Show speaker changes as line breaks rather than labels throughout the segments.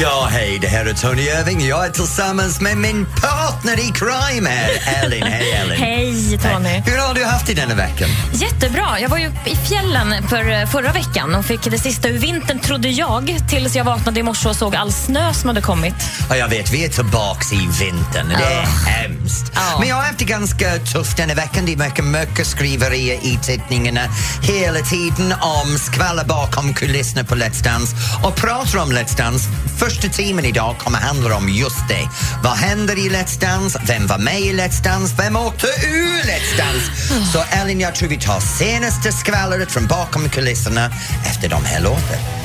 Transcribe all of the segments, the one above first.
Ja, hej, det här är Tony Irving. Jag är tillsammans med min partner i crime här, Elin. Hej, Elin.
Hej Tony.
Hur har du haft det denna veckan?
Jättebra. Jag var ju i fjällen för, förra veckan och fick det sista ur vintern, trodde jag, tills jag vaknade i morse och såg all snö som hade kommit.
Ja, jag vet, vi är tillbaks i vintern. Det är hemskt.
Ja.
Men jag har haft det ganska tufft denna veckan. Det är mycket mycket skriverier i tidningarna hela tiden om skvaller bakom kulisserna på Let's Dance. Och pratar om Let's Dance, första timmen idag kommer handla om just det. Vad händer i Let's Dance? Vem var med i Let's Dance? Vem åkte ur Let's Dance? Så Ellen, jag tror vi tar senaste skvallret från bakom kulisserna efter de här låtarna.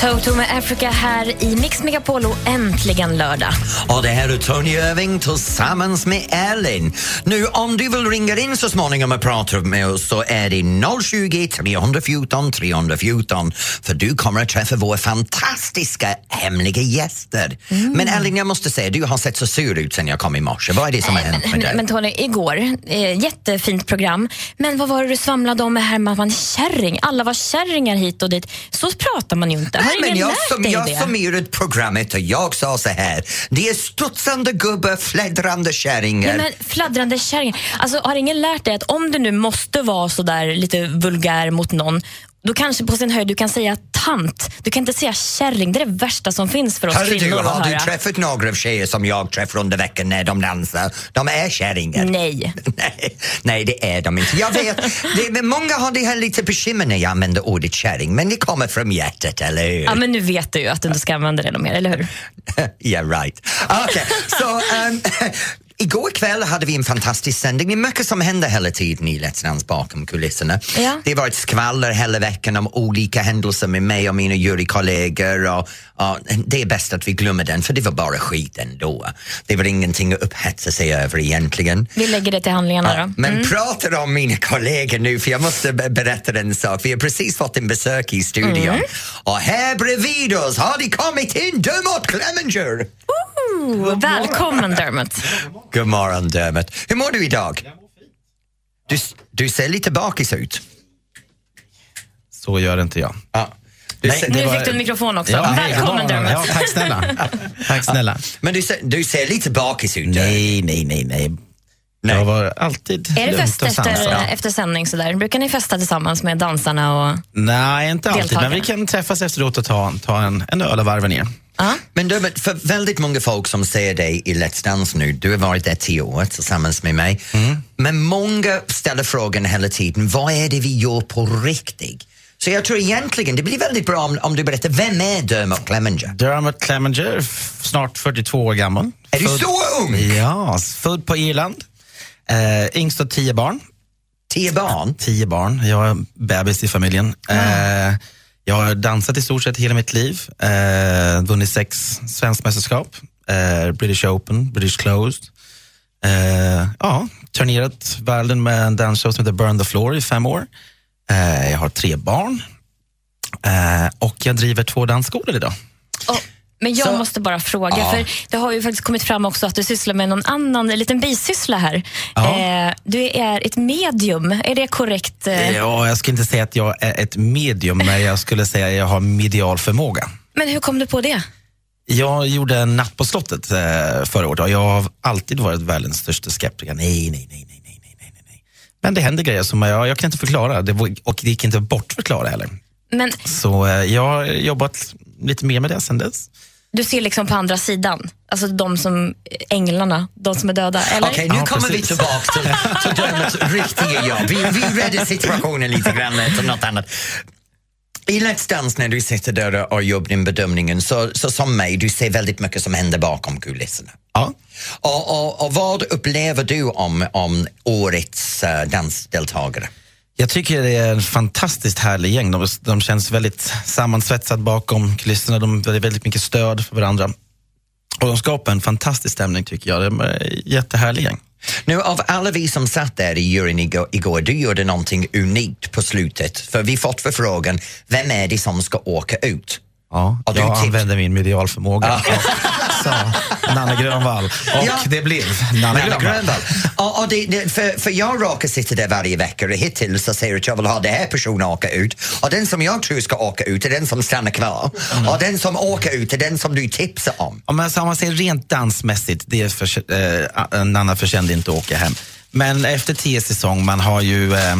Toto med Africa här i Mix Megapol och äntligen lördag.
Och det här är Tony Irving tillsammans med Elin. Nu om du vill ringa in så småningom och prata med oss så är det 020 314 314 för du kommer att träffa våra fantastiska hemliga gäster. Men Elin, jag måste säga, du har sett så sur ut sen jag kom i morse. Vad är det som har hänt med dig?
Men, Tony, igår, eh, jättefint program, men vad var det du svamlade om med här med att man är kärring? Alla var kärringar hit och dit. Så pratar man ju inte. Har
men jag, som, jag summerade programmet och jag sa så här. Det är studsande gubbar, fläddrande kärringar.
Nej, men fladdrande kärringar. Alltså, har ingen lärt dig att om du nu måste vara så där lite vulgär mot någon då kanske på sin höjd du kan säga tant. Du kan inte säga kärring. Det är det värsta som finns för oss
du,
kvinnor att
har du träffat några av tjejer som jag träffar under veckan när de dansar? De är kärringar.
Nej.
nej, nej, det är de inte. Jag vet, det, men många har det här lite bekymmer när jag använder ordet kärring, men det kommer från hjärtat, eller hur?
Ja, men nu vet du ju att du inte ska använda det mer, eller hur?
yeah, right. Okej, så um, igår kväll hade vi en fantastisk sändning. Det är mycket som händer hela tiden i Let's Dance bakom kulisserna.
Ja.
Det har varit skvaller hela veckan om olika händelser med mig och mina jurykollegor och, och det är bäst att vi glömmer den för det var bara skit ändå. Det var ingenting att upphetsa sig över egentligen.
Vi lägger det till handlingarna då.
Men pratar om mina kollegor nu, för jag måste be- berätta en sak. Vi har precis fått en besök i studion och här bredvid oss har det kommit in Dermot Clemenger.
Ooh, välkommen Dermot.
God morgon Dermot. Hur mår du idag? Du, du ser lite bakis ut.
Så gör inte jag.
Ja. Du
Nej,
ser,
Nu
var-
fick du en mikrofon också.
Ja,
välkommen. Dermot.
Ja, tack snälla. tack snälla.
men du ser, du ser lite bakis ut.
Nej, nej, nej, nej.
Nej.
Jag var alltid
Är det fest efter, efter sändning? Sådär? Brukar ni festa tillsammans med dansarna? Och...
Nej, inte alltid. Men vi kan träffas efteråt och ta, ta en, en öl och varva ner.
Ja.
Men Dermot, för väldigt många folk som ser dig i Let's Dance nu, du har varit där tio år tillsammans med mig, men många ställer frågan hela tiden, vad är det vi gör på riktigt? Så jag tror egentligen det blir väldigt bra om, om du berättar, vem är Dermot Clemenger?
Dermot Clemenger, snart 42 år gammal.
Är du
Född-
så ung?
Ja, född på Irland. Eh, yngst av tio barn.
Tio barn?
Tio barn. Jag är bebis i familjen. Eh, jag har dansat i stort sett hela mitt liv. Eh, vunnit sex svenskmästerskap. Eh, British Open, British Closed. Eh, ja, turnerat världen med en dansshow som heter Burn the Floor i fem år. Eh, jag har tre barn. Eh, och jag driver två dansskolor idag.
Men jag
Så-
måste bara fråga,
Ja.
för det har ju faktiskt kommit fram också att du sysslar med någon annan, en liten bisyssla här.
Ja.
Eh, du är ett medium, är det korrekt? Eh,
Ja, jag skulle inte säga att jag är ett medium, men jag skulle säga att jag har medial förmåga.
Men hur kom du på det?
Jag gjorde en natt på slottet eh, förra året och jag har alltid varit världens största skeptiker. Nej, nej, nej, nej, nej, nej, nej. Men det händer grejer som jag, jag kan inte förklara det, och det gick inte att bortförklara heller.
Men
Så eh, jag har jobbat lite mer med det sen dess.
du ser liksom på andra sidan, alltså de som, änglarna, de som är döda, eller?
Okej, nu
Ja,
kommer vi
precis.
tillbaka till, till Dermots riktiga jobb. Vi, vi räddar situationen lite grann till något annat. I Let's Dance när du sitter där och gör din bedömningen så, så som mig, du ser väldigt mycket som händer bakom kulisserna.
Ja.
Och, och, och vad upplever du om, om årets uh, dansdeltagare?
Jag tycker det är en fantastiskt härlig gäng. De, de känns väldigt sammansvetsade bakom kulisserna. De har väldigt mycket stöd för varandra. Och de skapar en fantastisk stämning tycker jag. De är en jättehärlig gäng.
Nu av alla vi som satt där i juryn igår, igår, du gjorde någonting unikt på slutet. För vi fått förfrågan, vem är det som ska åka ut?
Ja,
du
jag använder min medialförmåga sa Nanne Grönvall. Och
Ja.
det blev Nanne
Nanne
Grönvall.
Och, och det, det, för, för jag råkar sitta där varje vecka och hittills så säger att jag vill ha den här personen åka ut och den som jag tror ska åka ut är den som stannar kvar och den som åker ut är den som du tipsar om.
Om man, så om man säger rent dansmässigt, det är för, eh, Nanna förtjänade inte att åka hem. Men efter tio säsong, man har ju... Eh,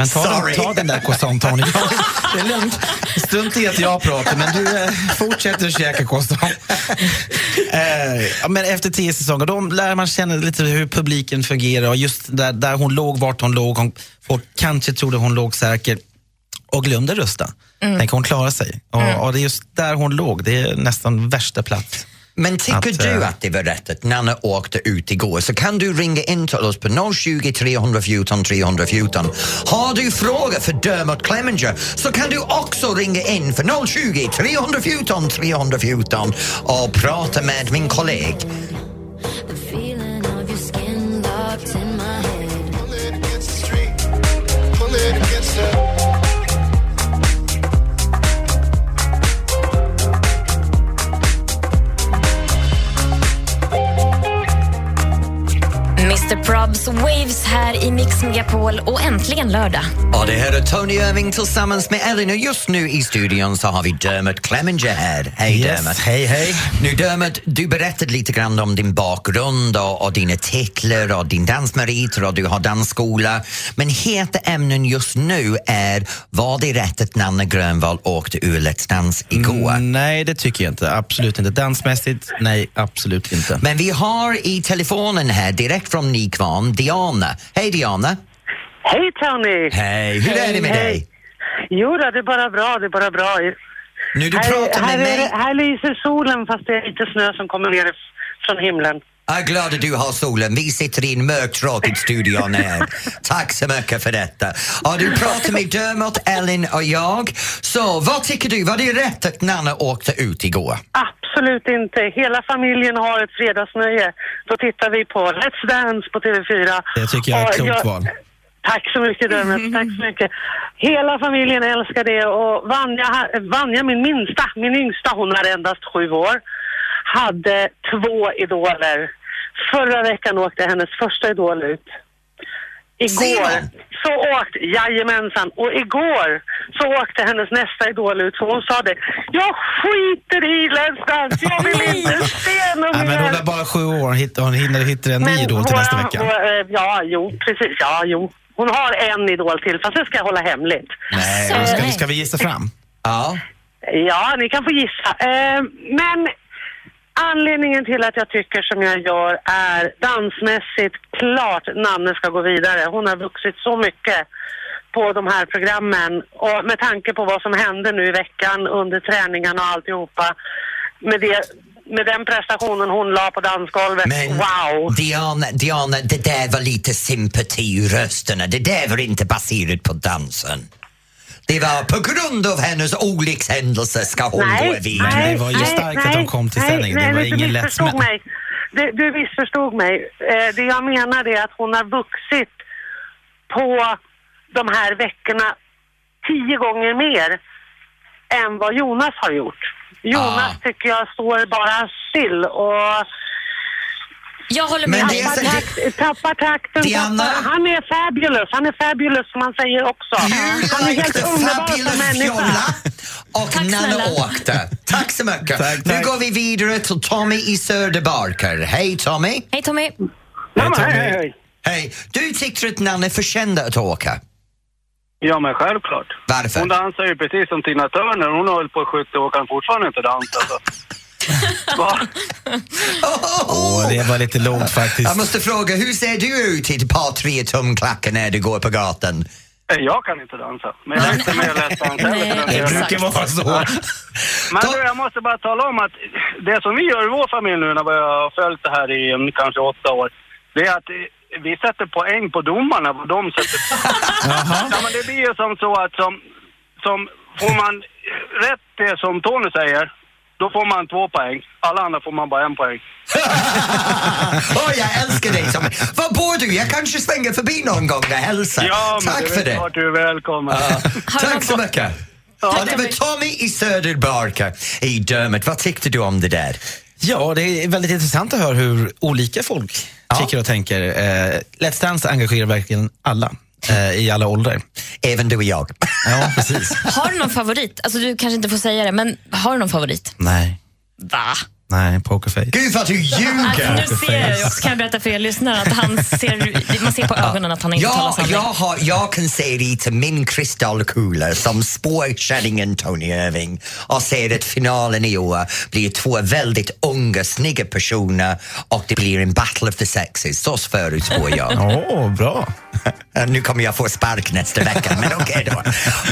men ta,
Sorry.
den, ta den där Tony. Det är lugnt. Strunt i att jag pratar, men du eh, fortsätter att käka croissant. Eh, men efter tio säsonger, då lär man känna lite hur publiken fungerar och just där, där hon låg, vart hon låg. Hon, folk kanske trodde hon låg säker och glömde rösta. Tänk hon klarar sig. Och, och det är just där hon låg, det är nästan värsta plats.
Men tycker
Att,
du
eh,
att det var rätt att Nanna åkte ut igår så kan du ringa in till oss på 020 314 314. Har du frågor för Dermot Clemenger så kan du också ringa in för 020 314 314 och prata med min kollega.
Mr Probs Waves här i Mix Megapol och äntligen lördag.
Och det här är Tony Irving tillsammans med Ellen och just nu i studion så har vi Dermot Clemenger här. Hej Dermot!
Hej, hej.
Nu Dermot, du berättade lite grann om din bakgrund och, och dina titlar och din dansmeriter och du har dansskola. Men heta ämnen just nu är var det rätt att Nanna Grönvall åkte ur Let's Dance igår?
Mm, nej, det tycker jag inte. Absolut inte. Dansmässigt, nej, absolut inte.
Men vi har i telefonen här direkt från Nykvarn, Diana. Hej Diana!
Hej Tony!
Hej, hur är det med
Hej.
dig?
Jo då, det är bara bra, det är bara bra.
Nu du
här,
pratar
här,
med
är
mig.
här lyser solen fast det är lite snö som kommer ner från himlen.
Jag är glad att du har solen. Vi sitter i en mörk, tråkig studio här. Tack så mycket för detta. Ja, du pratar med Dermot, Ellen och jag. Så vad tycker du? Var det rätt att Nanna åkte ut igår?
Absolut inte. Hela familjen har ett fredagsnöje. Då tittar vi på Let's Dance på TV4.
Det tycker jag är ett
Och
klokt val.
Tack så mycket Dermot, tack så mycket. Hela familjen älskar det och Vanja, Vanja min minsta, min yngsta, hon är endast sju år, hade två idoler. Förra veckan åkte hennes första idol ut. Igår så åkte, jajamensan, och igår så åkte hennes nästa idol ut så hon sa det, jag skiter i Let's Dance, jag vill inte se något
Nej, men hon är bara sju år. Hon hinner hitta en ny idol till nästa vecka.
våra- eh, ja, jo, precis. Ja, jo. Hon har en idol till, fast det ska jag hålla hemligt.
Nej.
Ska, ska, ska vi gissa fram?
Ja.
Ja, ni kan få gissa. Eh, men anledningen till att jag tycker som jag gör är dansmässigt klart Nanne ska gå vidare. Hon har vuxit så mycket på de här programmen och med tanke på vad som hände nu i veckan under träningen och alltihopa med det med den prestationen hon la på dansgolvet.
Men
wow!
Diana, Diana, det där var lite sympati i rösterna. Det där var inte baserat på dansen. Det var på grund av hennes olyckshändelse ska hon gå vidare.
Men det var ju starkt att de kom till sändning. Det var ingen lätt smäll.
mig. Du, du missförstod mig. Eh, det jag menar är att hon har vuxit på de här veckorna tio gånger mer än vad Jonas har gjort. Jonas
Ah.
tycker jag står bara still och
Jag håller
Men
med.
det är
tappar,
så-
takt, tappar takten.
Diana?
Han är fabulous, han är fabulous som man säger också. Han är helt underbar som människa.
Och
Tack snälla.
åkte. Tack så mycket.
Tack,
Nu
tack.
går vi vidare till Tommy i Söderbarker. Hej Tommy!
Hej Tommy.
Tommy.
hej, hej.
Hej! Du tyckte att Nanna förtjänade att åka.
Ja, men självklart.
Varför?
Hon dansar ju precis som Tina Turner. Hon har hållit på i 70 år och kan fortfarande inte dansa. Så.
Åh, det var lite lågt faktiskt.
Jag måste fråga, hur ser du ut i ett par tre tumklackar när du går på gatan?
Eh, Jag kan inte dansa, men jag är inte med och heller.
Det brukar vara så.
Men du, jag måste bara tala om att det som vi gör i vår familj nu när vi har följt det här i kanske åtta år, det är att eh, vi sätter poäng på domarna, vad de sätter. ja, men det blir ju som så att som, som får man rätt det som Tony säger, då får man två poäng. Alla andra får man bara en poäng.
Åh, jag älskar dig Tommy. Var bor du? Jag kanske svänger förbi någon gång och hälsar.
Ja, men
Tack
du
för det.
vart du är välkommen.
Tack så mycket. Ja, det var Tommy i Söderbarka i Dermot. Vad tyckte du om det där?
Ja, det är väldigt intressant att höra hur olika folk tycker och tänker. Eh, Let's Dance engagerar verkligen alla. Eh, I alla åldrar.
Även du och jag.
Ja, precis.
Har du någon favorit? Alltså, du kanske inte får säga det, men har du någon favorit?
Nej,
Va?
nej, pokerface.
Gud vad du
Alltså,
ljuger!
nu ser jag kan jag berätta för er lyssnare, att han ser, man ser på ögonen att han inte talar
Ja,
sanning.
jag, har, jag kan se det till min kristallkula som spår kärringen Tony Irving och ser att finalen i år blir två väldigt unga, snygga personer och det blir en battle of the sexes. Så förutspår jag.
Åh, bra.
Nu kommer jag få spark nästa vecka, men okej då.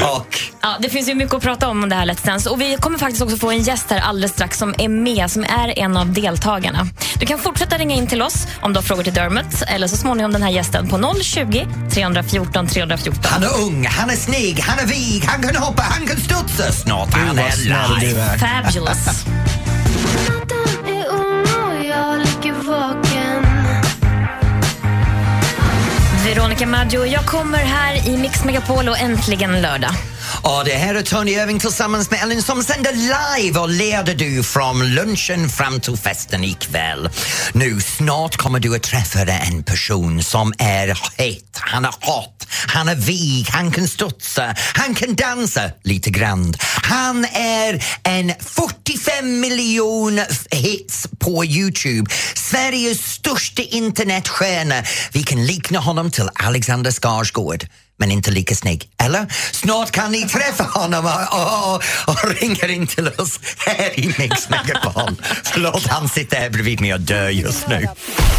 Och
Ja, det finns ju mycket att prata om det här Let's Dance och vi kommer faktiskt också få en gäst här alldeles strax som är med, som är en av deltagarna. Du kan fortsätta ringa in till oss om du har frågor till Dermot eller så småningom den här gästen på 020 314 314.
han är ung, han är snygg, han är vig, han kan hoppa, han kan studsa. Snart han är live.
Fabulous. Veronica Maggio, jag kommer här i Mix Megapol och äntligen lördag.
Och det här är Tony Irving tillsammans med Ellen som sänder live och leder du från lunchen fram till festen ikväll. Nu snart kommer du att träffa en person som är het, han är hot, han är vig, han kan studsa, han kan dansa lite grann. Han är en 45 miljoner hits på Youtube. Sveriges största internetstjärna. Vi kan likna honom till Alexander Skarsgård men inte lika snygg. Eller? Snart kan ni träffa honom och, och, och ringa in till oss här i Mix Megapol. Förlåt, han sitter här bredvid mig och dör just nu.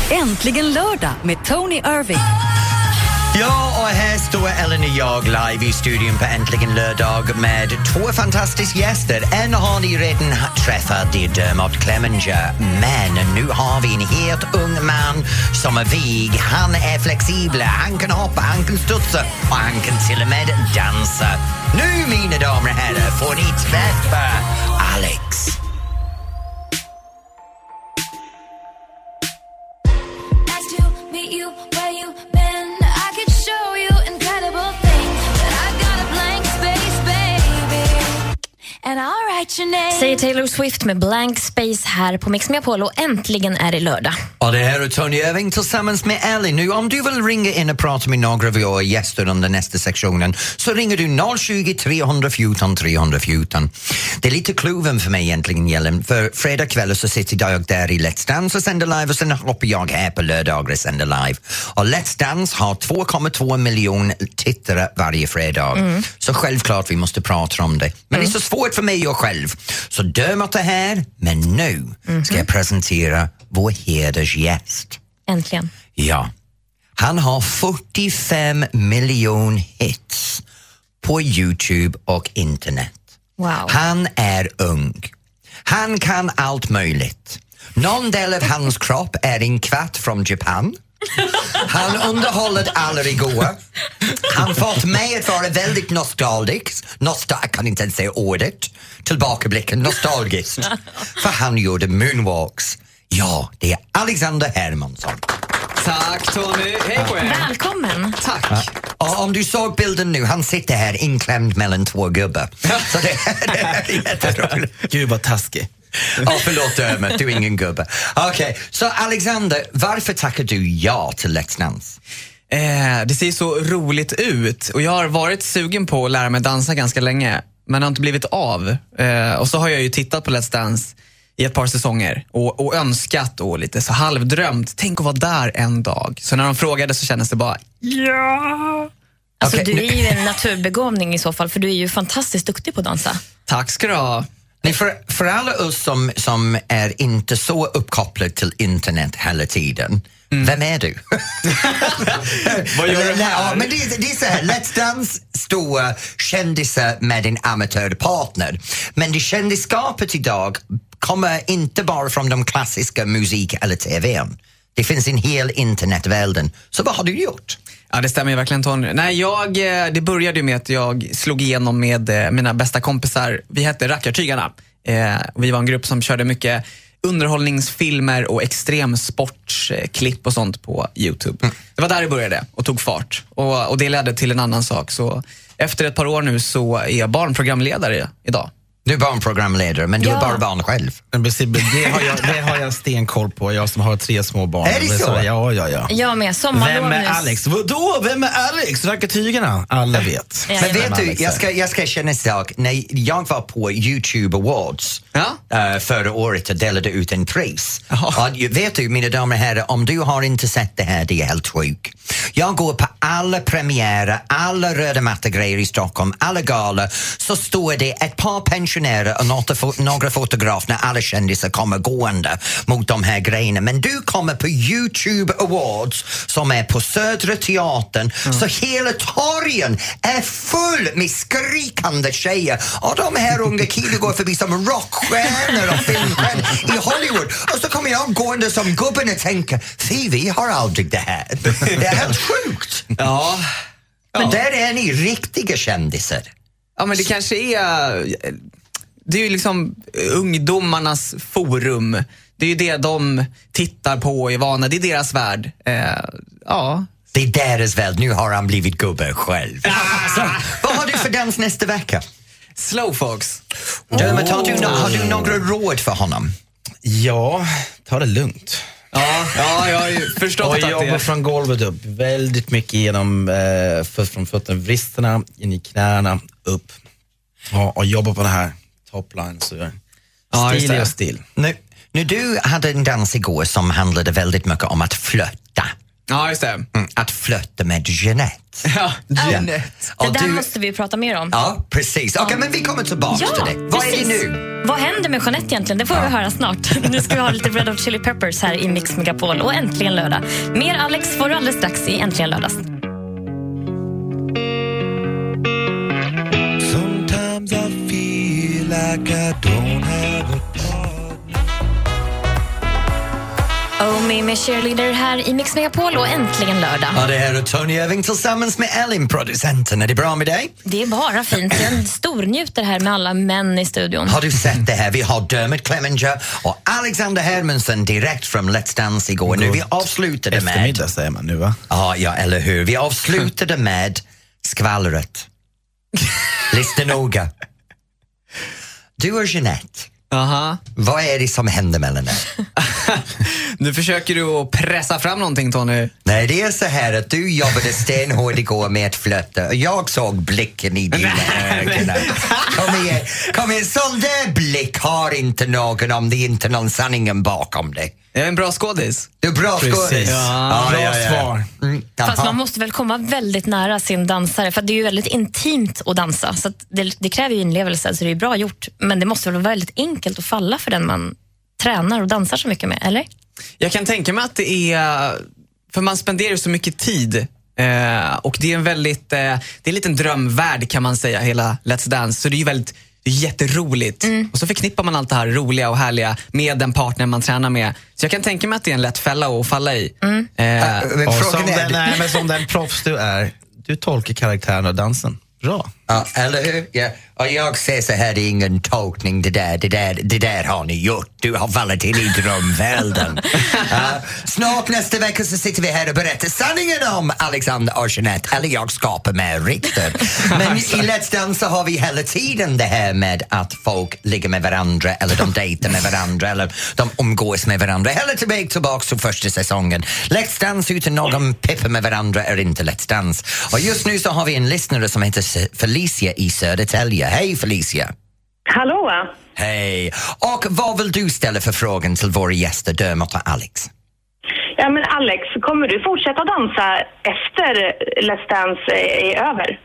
Äntligen lördag med Tony Irving.
Ja, och här står Ellen och jag live i studion på Äntligen lördag med två fantastiska gäster. En har ni redan träffat, det är Dermot Clemenger. Men nu har vi en helt ung man som är vig. Han är flexibel, han kan hoppa, han kan studsa och han kan till och med dansa. Nu, mina damer och herrar, får ni träffa Alex.
Säger Taylor Swift med Blank Space här på Mix Megapol och äntligen är det lördag.
Och det här är Tony Irving tillsammans med Ellie. Nu om du vill ringa in och prata med några av våra gäster under nästa sektionen så ringer du 020 314 314. Det är lite kluven för mig egentligen Ellen, för fredag kväll så sitter jag där i Let's Dance och sänder live och sen hoppar jag här på lördagar och sänder live. Och Let's Dance har 2,2 miljoner tittare varje fredag. Så självklart vi måste prata om det. Men det är så svårt för mig och själv. Så Dermot är här, men nu ska jag presentera vår hedersgäst.
Äntligen.
Ja, han har 45 miljoner hits på Youtube och internet.
Wow.
Han är ung. Han kan allt möjligt. Någon del av hans kropp är en katt från Japan. Han underhåller alla igår. Han fått mig att vara väldigt nostalgisk. Nostal jag kan inte ens säga ordet. Tillbakablicken, nostalgiskt. För han gjorde moonwalks. Ja, det är Alexander Hermansson.
Tack Tony, hej på er!
Välkommen.
Tack!
Och om du såg bilden nu, han sitter här inklämd mellan två gubbar. Så det, det är jätteroligt.
Gud vad taskig.
Ja, förlåt Dermot, du är ingen gubbe. Okej, så Alexander, varför tackar du ja till Let's Dance?
Eh, det ser så roligt ut och jag har varit sugen på att lära mig dansa ganska länge men har inte blivit av. Eh, och så har jag ju tittat på Let's Dance i ett par säsonger och, och önskat och lite så halvdrömt, tänk att vara där en dag. Så när de frågade så kändes det bara, ja!
Alltså,
Okej,
du är ju en naturbegåvning i så fall, för du är ju fantastiskt duktig på att dansa.
Tack ska du ha.
Nej, för, för alla oss som, som är inte så uppkopplade till internet hela tiden, vem är du?
Vad gör du här?
ja, men det, det är så här, Let's Dance stora kändisar med en amatörpartner. Men det kändisskapet idag kommer inte bara från de klassiska musik eller TVn. Det finns en hel internetvärlden. Så vad har du gjort?
Ja, det stämmer ju verkligen Tony. Nej, jag, eh, det började ju med att jag slog igenom med eh, mina bästa kompisar. Vi hette Rackartygarna. Eh, vi var en grupp som körde mycket underhållningsfilmer och extremsportsklipp och sånt på Youtube. Det var där det började och tog fart. Och, och det ledde till en annan sak. Så efter ett par år nu så är jag barnprogramledare idag.
Du är barnprogramledare, men du
Ja.
är bara barn själv.
Det har, jag, det har jag stenkoll på, jag som har tre små barn.
Är det så?
Ja, ja, ja.
Jag med. Sommarlov
Vem är
nu.
Alex? Vadå? Vem är Alex? Rackartygarna? Alla vet.
Ja,
Men
ja.
vet du, jag ska, jag ska känna en sak. När jag var på Youtube Awards eh, förra året och delade ut en pris. Vet du, mina damer och herrar, om du har inte sett det här, det är helt sjukt. Jag går på alla premiärer, alla röda matta-grejer i Stockholm, alla galor, så står det ett par pensionärer och några, fo- några fotografer när alla kändisar kommer gående mot de här grejerna. Men du kommer på Youtube Awards som är på Södra Teatern, så hela torgen är full med skrikande tjejer och de här unga killarna går förbi som rockstjärnor och filmstjärnor i Hollywood och så kommer jag gående som gubben och tänker, fy vi har aldrig det här. Det är helt sjukt.
Ja.
Men där är ni riktiga kändisar.
Ja, men det kanske är... Det är ju liksom ungdomarnas forum. Det är ju det de tittar på och är vana. Det är deras värld. Eh, ja.
Det är deras värld, nu har han blivit gubbe själv. Så, vad har du för dans nästa vecka?
Slowfox.
Dermot, har, du, har du några råd för honom?
Ja, ta det lugnt.
Ja, ja, jag har ju förstått
Och
att det
jobba från golvet upp. Väldigt mycket genom, eh, först från fötterna, vristerna, in i knäna, upp. Ja, och jobba på det här topline. Så jag-
Ja,
stil
det.
är stil.
Nu, nu, du hade en dans igår som handlade väldigt mycket om att flörta.
Ja, just det.
Mm, att flörta med Jeanette.
Ja, Jeanette.
Det
Och
där
du-
måste vi prata mer om.
Ja, precis. Okej, men vi kommer tillbaka
Ja,
till det. Vad är det
precis.
nu?
Vad händer med Jeanette egentligen? Det får vi höra snart. Nu ska vi ha lite Red Hot Chili Peppers här i Mix Megapol och äntligen lördag. Mer Alex får du alldeles strax i Äntligen lördags.
Like I don't have a
Oh Me med Cheerleader här i Mix Megapol och äntligen lördag.
Ja, det här är Tony Irving tillsammans med Ellen, producenten. Är det bra med dig?
Det är bara fint. Jag stornjuter här med alla män i studion.
Har du sett det här? Vi har Dermot Clemenger och Alexander Hermansson direkt från Let's Dance igår. Nu, vi avslutade med...
Eftermiddag säger man nu va?
Ja, ja, eller hur. Vi avslutade med skvallret. Lyssna noga. Du och Jeanette,
Aha.
vad är det som händer mellan er?
Nu försöker du att pressa fram någonting Tony.
Nej, det är så här att du jobbade stenhårt igår med att flirta och jag såg blicken i dina ögon. Kom igen, kom igen. Sån där blick har inte någon om det inte är någon sanningen bakom det.
Jag är en bra skådis.
Du är bra
Precis.
skådis.
Ja, bra svar.
Mm,
Fast man måste väl komma väldigt nära sin dansare för det är ju väldigt intimt att dansa. Så att det, det kräver ju inlevelse, så det är bra gjort. Men det måste väl vara väldigt enkelt att falla för den man tränar och dansar så mycket med, eller?
Jag kan tänka mig att det är, för man spenderar så mycket tid eh, och det är en väldigt, eh, det är en liten drömvärld kan man säga, hela Let's Dance. Så det är ju väldigt det är jätteroligt. Och så förknippar man allt det här roliga och härliga med den partner man tränar med. Så jag kan tänka mig att det är en lätt fälla att falla i. Eh,
Men
Och
frågan
som,
är-
den, nej, men som den proffs du är, du tolkar karaktären och dansen. Bra.
Ja, eller hur? Ja. Och jag säger så här, det är ingen tolkning det där, det där, det där har ni gjort. Du har fallit in i drömvärlden. Ja, snart nästa vecka så sitter vi här och berättar sanningen om Alexander och Jeanette, eller jag skapar med rykten. Men i Let's Dance så har vi hela tiden det här med att folk ligger med varandra eller de dejtar med varandra eller de umgås med varandra. Hela tillbaka till första säsongen. Let's Dance utan någon pippa med varandra är inte Let's Dance. Och just nu så har vi en lyssnare som heter Felicia i Södertälje. Hej Felicia!
Hallå?
Hej! Och vad vill du ställa för frågan till våra gäster Dermot och Alex?
Ja, men Alex, kommer du fortsätta dansa efter Let's Dance är över?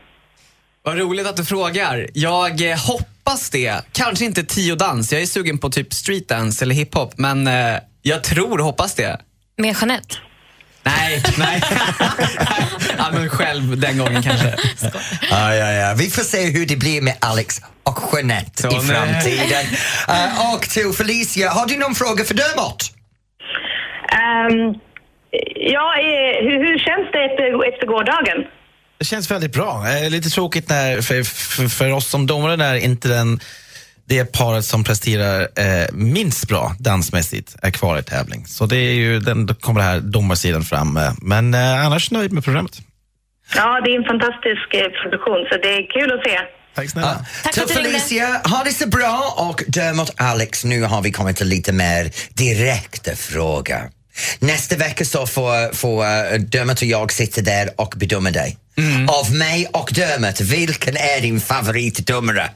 Vad roligt att du frågar. Jag eh, hoppas det. Kanske inte tio dans. Jag är sugen på typ streetdance eller hiphop. Men eh, jag tror och hoppas det.
Med Jeanette?
Nej, nej. ja, men själv den gången kanske.
Ja, ja, ja. Vi får se hur det blir med Alex och Jeanette
Så,
i
nej.
framtiden. Eh, och till Felicia, har du någon fråga för Dermot?
Ehm,
Ja, eh, hur, hur känns det efter, efter gårdagen?
Det känns väldigt bra. Eh, lite tråkigt när, för, för, för oss som domare när inte den, det paret som presterar eh, minst bra dansmässigt är kvar i tävling. Så det är ju, den, då kommer det här domarsidan fram. Eh, men eh, annars nöjd med programmet.
Ja, det är en fantastisk eh, produktion, så det är kul att se.
Tack snälla.
Tack för Felicia, ha det så bra och Dermot Alex, nu har vi kommit till lite mer direkta frågor. Nästa vecka så får, får uh, Dermot och jag sitta där och bedöma dig. Av mig och Dermot, vilken är din favoritdomare?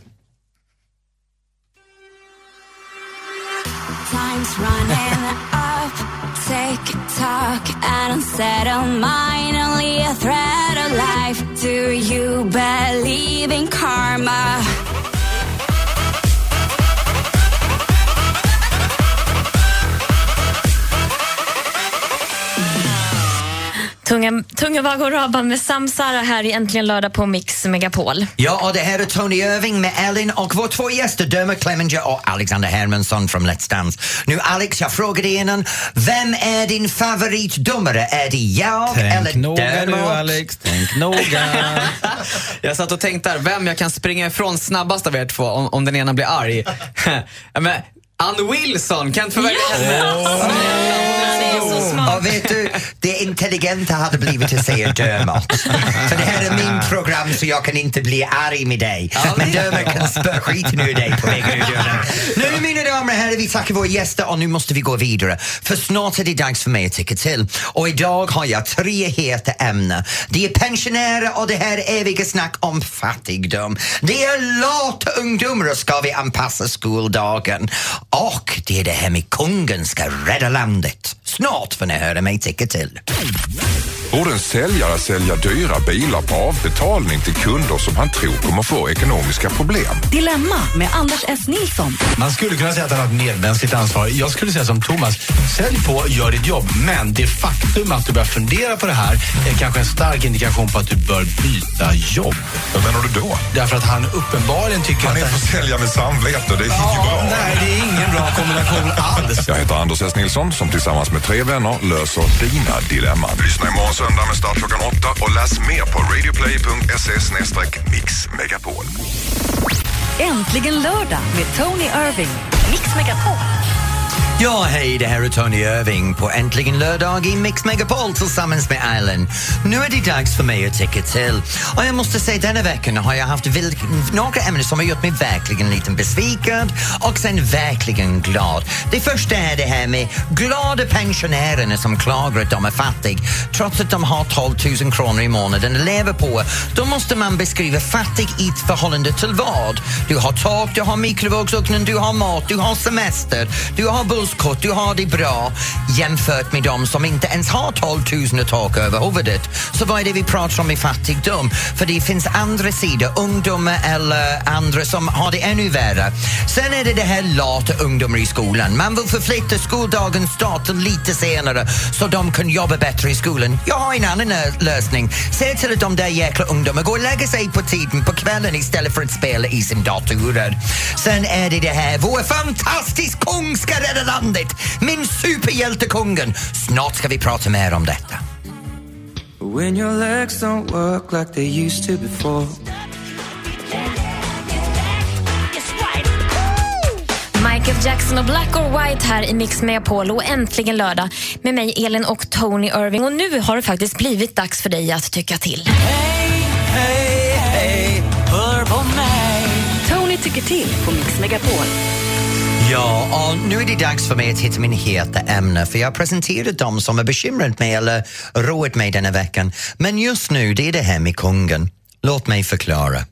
Time's running up, take talk, and unsettle mind. Only a threat of life. Do you believe in karma?
Tunga, tunga vagor Rabban med Samsara här i Äntligen lördag på Mix Megapol.
Ja, och det här är Tony Irving med Ellen och våra två gäster Dermot Clemenger och Alexander Hermansson från Let's Dance. Nu Alex, jag frågade innan, vem är din favoritdomare? Är det jag
Tänk
eller
noga nu
Dermot?
Alex, tänk noga.
Jag satt och tänkte där, vem jag kan springa ifrån snabbast av er två om, om den ena blir arg. Men, Ann Wilson, kan inte få välja henne?
Och vet du, det intelligenta hade blivit att säga Dermot. För det här är min program så jag kan inte bli arg med dig. Men Dermot kan spöa skiten ur dig på vägen ur dörren. Nu mina damer och herrar, vi tackar våra gäster och nu måste vi gå vidare. För snart är det dags för mig att tycka till. Och idag har jag tre heta ämnen. Det är pensionärer och det här eviga snack om fattigdom. Det är lata ungdomar ska vi anpassa skoldagen. Och det är det här med kungen ska rädda landet. Snart får ni höra mig tycka till.
Borde en säljare sälja dyra bilar på avbetalning till kunder som han tror kommer få ekonomiska problem?
Dilemma med Anders S. Nilsson.
Man skulle kunna säga att han har ett medmänskligt ansvar. Jag skulle säga som Thomas, sälj på, gör ditt jobb. Men det faktum att du börjar fundera på det här är kanske en stark indikation på att du bör byta jobb.
Vad menar du då?
Därför att han uppenbarligen tycker
Han
att...
är
det-
försäljare med samvete, det är
Ja,
inget bra.
nej, det är ingen bra kombination alls.
Jag heter Anders S. Nilsson som tillsammans med tre vänner löser dina dilemman. Lyssna imorgon söndag med start klockan åtta och läs mer på radioplay.se mixmegapol.
Äntligen lördag med Tony Irving. Mix Megapol.
Ja, hej, det här är Tony Irving på Äntligen lördag i Mix Megapol tillsammans med Island. Nu är det dags för mig att tycka till. Och jag måste säga, denna veckan har jag haft några ämnen som har gjort mig verkligen lite besviken och sen verkligen glad. Det första är det här med glada pensionärerna som klagar att de är fattiga trots att de har 12 000 kronor i månaden att leva på. Då måste man beskriva fattig i ett förhållande till vad? Du har tak, du har mikrovågsugnen, du har mat, du har semester, du har busskort, du har det bra jämfört med de som inte ens har 12 000 tak över huvudet. Så vad är det vi pratar om i fattigdom? För det finns andra sidor, ungdomar eller andra som har det ännu värre. Sen är det det här lata ungdomar i skolan. Man vill förflytta skoldagens start lite senare så de kan jobba bättre i skolan. Jag har en annan lösning. Se till att de där jäkla ungdomarna går och lägger sig på tiden på kvällen istället för att spela i sin datorer. Sen är det det här, vår fantastisk kung ska rädda landet! Min superhjältekungen! Snart ska vi prata mer om detta.
When your legs don't work like they used to before.
Michael Jackson och Black or White här i Mix Megapol och äntligen lördag med mig Elin och Tony Irving. Och nu har det faktiskt blivit dags för dig att tycka till.
Hey, hey, hör på mig.
Tony tycker till på Mix Megapol.
Ja, och nu är det dags för mig att hitta min heta ämne för jag har presenterat dem som har bekymrat mig eller roat mig denna veckan. Men just nu, det är det här med kungen. Låt mig förklara.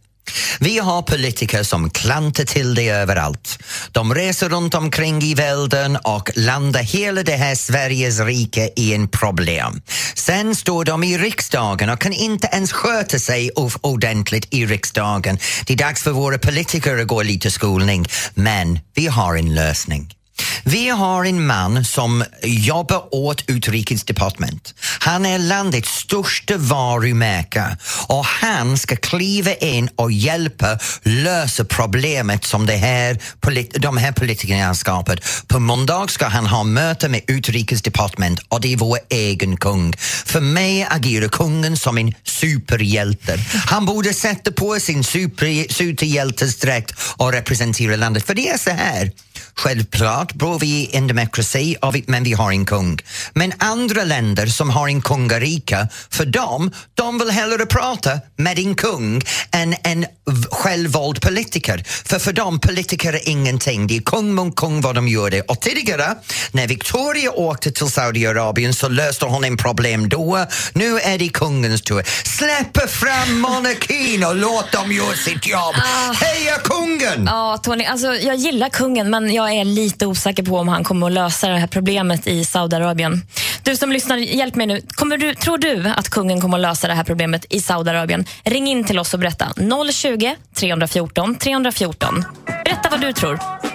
Vi har politiker som klantar till det överallt. De reser runt omkring i världen och landar hela det här Sveriges rike i en problem. Sen står de i riksdagen och kan inte ens sköta sig ordentligt i riksdagen. Det är dags för våra politiker att gå lite skolning, men vi har en lösning. Vi har en man som jobbar åt utrikesdepartement. Han är landets största varumärke och han ska kliva in och hjälpa lösa problemet som det här, de här politikerna har skapat. På måndag ska han ha möte med utrikesdepartement och det är vår egen kung. För mig agerar kungen som en superhjälte. Han borde sätta på sin super, superhjältesdräkt och representera landet. För det är så här. Självklart bor vi i en demokrati, men vi har en kung. Men andra länder som har en kungarike, för dem, de vill hellre prata med en kung än en självvald politiker. För för dem, politiker är ingenting. Det är kung mot kung vad de gör det. Och tidigare, när Victoria åkte till Saudiarabien så löste hon en problem då. Nu är det kungens tur. Släpp fram monarkin och låt dem göra sitt jobb. Heja kungen!
Ja, Tony, alltså, jag gillar kungen men jag är lite osäker på om han kommer att lösa det här problemet i Saudiarabien. Du som lyssnar, hjälp mig nu. Kommer du, tror du att kungen kommer att lösa det här problemet i Saudiarabien? Ring in till oss och berätta. 020 314 314. Berätta vad du tror.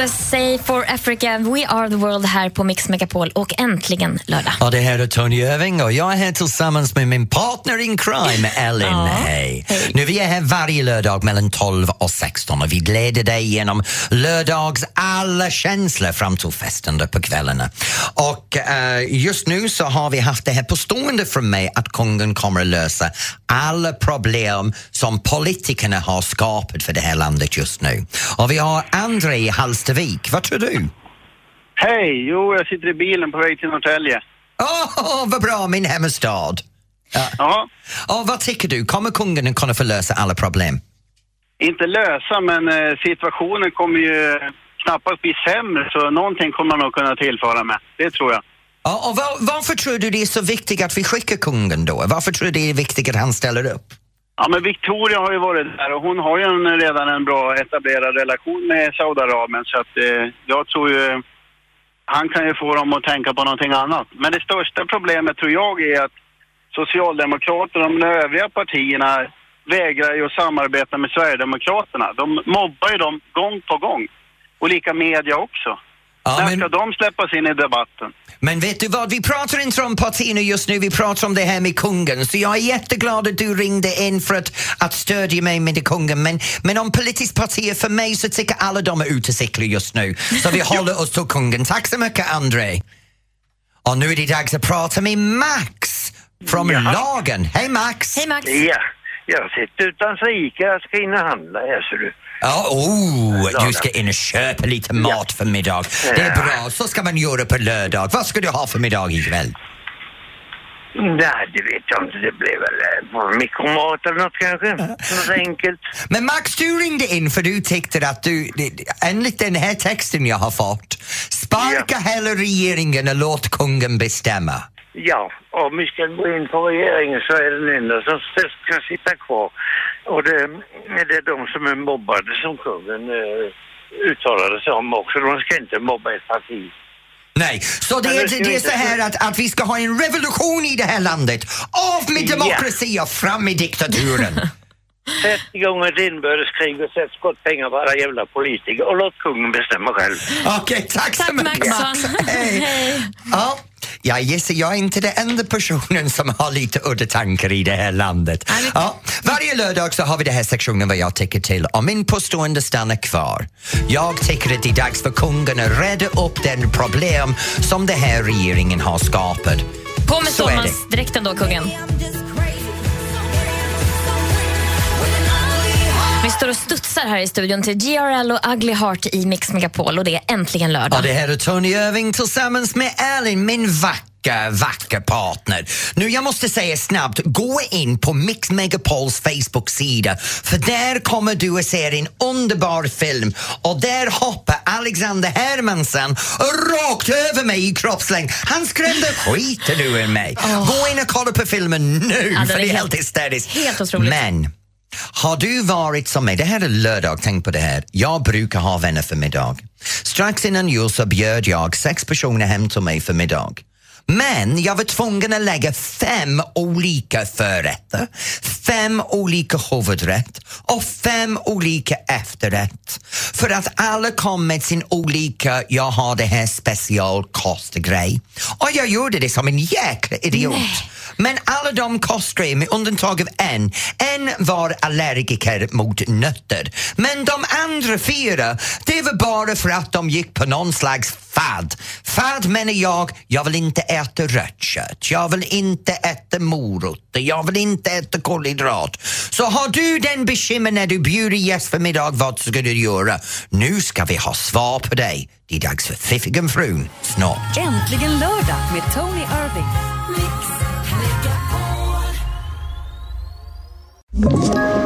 USA for Africa, We are the world här på Mix Megapol och äntligen lördag.
Och det här är Tony Irving och jag är här tillsammans med min partner in crime, Ellen.
Ja,
Hej. Nu vi är här varje lördag mellan 12 och 16 och vi leder dig genom lördags alla känslor fram till festen på kvällarna. Och eh, just nu så har vi haft det här påstående från mig att kungen kommer att lösa alla problem som politikerna har skapat för det här landet just nu. Och vi har André i Hallstavik. Vad tror du?
Hej! Jo, jag sitter i bilen på väg till Norrtälje.
Åh, vad bra, min hemmastad.
Ja.
Och vad tycker du, kommer kungen kunna få lösa alla problem?
Inte lösa, men eh, situationen kommer ju knappast bli sämre, så någonting kommer man nog kunna tillföra med. Det tror jag.
Ja, och var, varför tror du det är så viktigt att vi skickar kungen då? Varför tror du det är viktigt att han ställer upp?
Ja, men Victoria har ju varit där och hon har ju en, redan en bra etablerad relation med Saudiarabien så att eh, jag tror ju han kan ju få dem att tänka på någonting annat. Men det största problemet tror jag är att Socialdemokraterna och de övriga partierna vägrar ju att samarbeta med Sverigedemokraterna. De mobbar ju dem gång på gång. Och lika media också. När ska de släppas in i debatten?
Men vet du vad, vi pratar inte om partierna just nu, vi pratar om det här med kungen. Så jag är jätteglad att du ringde in för att, att stödja mig med kungen. Men, men om politiska partier, för mig så tycker alla de är ute och cyklar just nu. Så vi håller oss till kungen. Tack så mycket André. Och nu är det dags att prata med Max från Lagen. Hej Max!
Hej Max!
Ja, jag sitter utanför Ica. Jag ska in och handla här ser du.
Ja, oh, du ska in och köpa lite mat för middag. Det är bra, så ska man göra på lördag. Vad ska du ha för middag ikväll?
Nej, det vet jag inte. Det blir väl eh, mikromat eller något kanske. Något enkelt.
Men Max, du ringde in för du tyckte att du, enligt den här texten jag har fått, sparka hela regeringen och låt kungen bestämma.
Ja, om vi ska gå in på regeringen så är den enda som ska sitta kvar. Och det, det är de som är mobbade som kungen eh, uttalade sig om också. De ska inte mobba ett parti.
Nej, så det är,
det
är
vi
så här att, att vi ska ha en revolution i det här landet. Av med demokrati och fram med diktaturen.
Sätt igång ett inbördeskrig och sätt skottpengar på alla jävla politiker och låt kungen bestämma själv.
Okej, tack så mycket Max. Hej. Ja, jag gissar jag är inte den enda personen som har lite udda tankar i det här landet. Ja, varje lördag så har vi den här sektionen vad jag tycker till och min påstående stannar kvar. Jag tycker att det är dags för kungen att rädda upp den problem som den här regeringen har skapat.
På med stålmansdräkten då, kungen. Står och studsar här i studion till GRL och Ugly Heart i Mix Megapol och det är äntligen lördag.
Och det här är Tony Irving tillsammans med Elin, min vackra, vackra partner. Nu, jag måste säga snabbt, gå in på Mix Megapols Facebook-sida för där kommer du att se en underbar film och där hoppar Alexander Hermansson rakt över mig i kroppslängd. Han skrämde skiten ur mig. Gå in och kolla på filmen nu
Ja,
för det är
helt
hysteriskt.
helt otroligt.
Men har du varit som mig, det här är lördag, tänk på det här. Jag brukar ha vänner för middag. Strax innan jul så bjöd jag sex personer hem till mig för middag. Men jag var tvungen att lägga fem olika förrätter, fem olika huvudrätt och fem olika efterrätt. För att alla kom med sin olika, jag har det här specialkostgrej. Och jag gjorde det som en jäkla idiot. Men alla de kostade, med undantag av en, en var allergiker mot nötter. Men de andra fyra, det var bara för att de gick på någon slags fad. Fad menar jag, jag vill inte äta rött kött, jag vill inte äta morötter, jag vill inte äta kolhydrat. Så har du den bekymmer när du bjuder gäst för middag, vad ska du göra? Nu ska vi ha svar på dig. Det är dags för Fiffigen frun snart.
Äntligen lördag med Tony Irving.
you